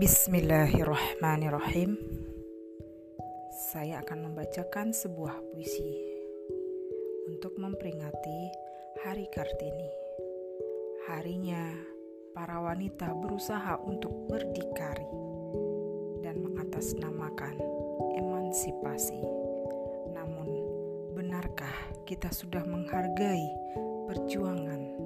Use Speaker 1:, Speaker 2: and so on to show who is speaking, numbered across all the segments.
Speaker 1: Bismillahirrahmanirrahim. Saya akan membacakan sebuah puisi untuk memperingati Hari Kartini. Harinya para wanita berusaha untuk berdikari dan mengatasnamakan emansipasi. Namun, benarkah kita sudah menghargai perjuangan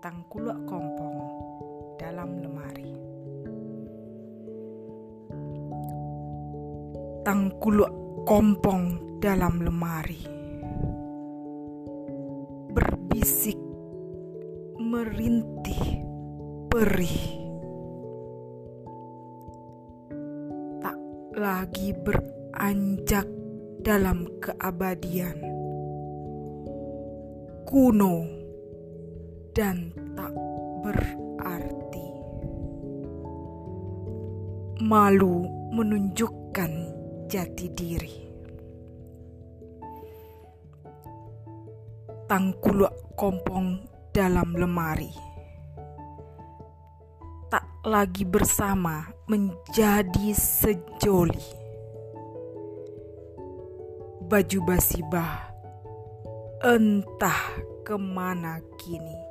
Speaker 1: Tangkulak Kompong dalam Lemari. Tangkulak kompong dalam lemari. Berbisik merintih perih. Tak lagi beranjak dalam keabadian. Kuno dan tak berarti. Malu menunjukkan jati diri. Tangkulak kompong dalam lemari. Tak lagi bersama menjadi sejoli. Baju basibah entah ke mana kini.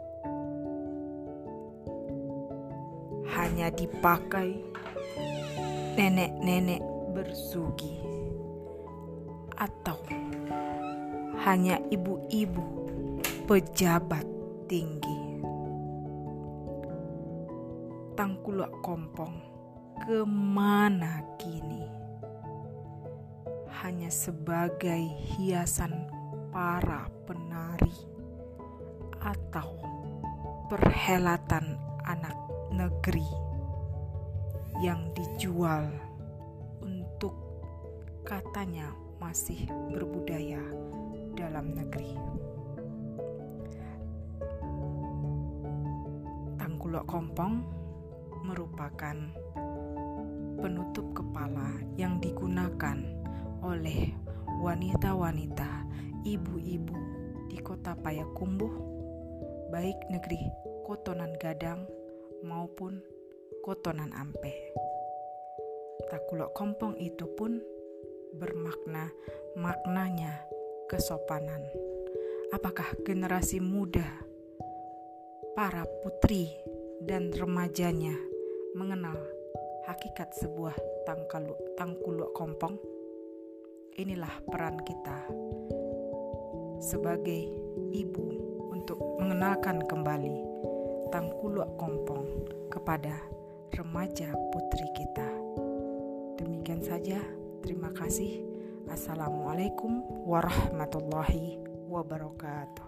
Speaker 1: Hanya dipakai nenek-nenek bersugi atau hanya ibu-ibu pejabat tinggi. Tangkulak kompong ke mana kini? Hanya sebagai hiasan para penari atau perhelatan anak negeri yang dijual untuk katanya masih berbudaya dalam negeri. Tangkulok kompong merupakan penutup kepala yang digunakan oleh wanita-wanita, ibu-ibu di kota Payakumbuh, baik negeri Kotonan Gadang maupun Kotonan Ampe. Takulok kompong itu pun bermakna maknanya kesopanan. Apakah generasi muda, para putri dan remajanya mengenal hakikat sebuah tangkalu, tangkuluk kompong? Inilah peran kita sebagai ibu untuk mengenalkan kembali tangkuluk kompong kepada remaja putri kita. Demikian saja, terima kasih. Assalamualaikum warahmatullahi wabarakatuh.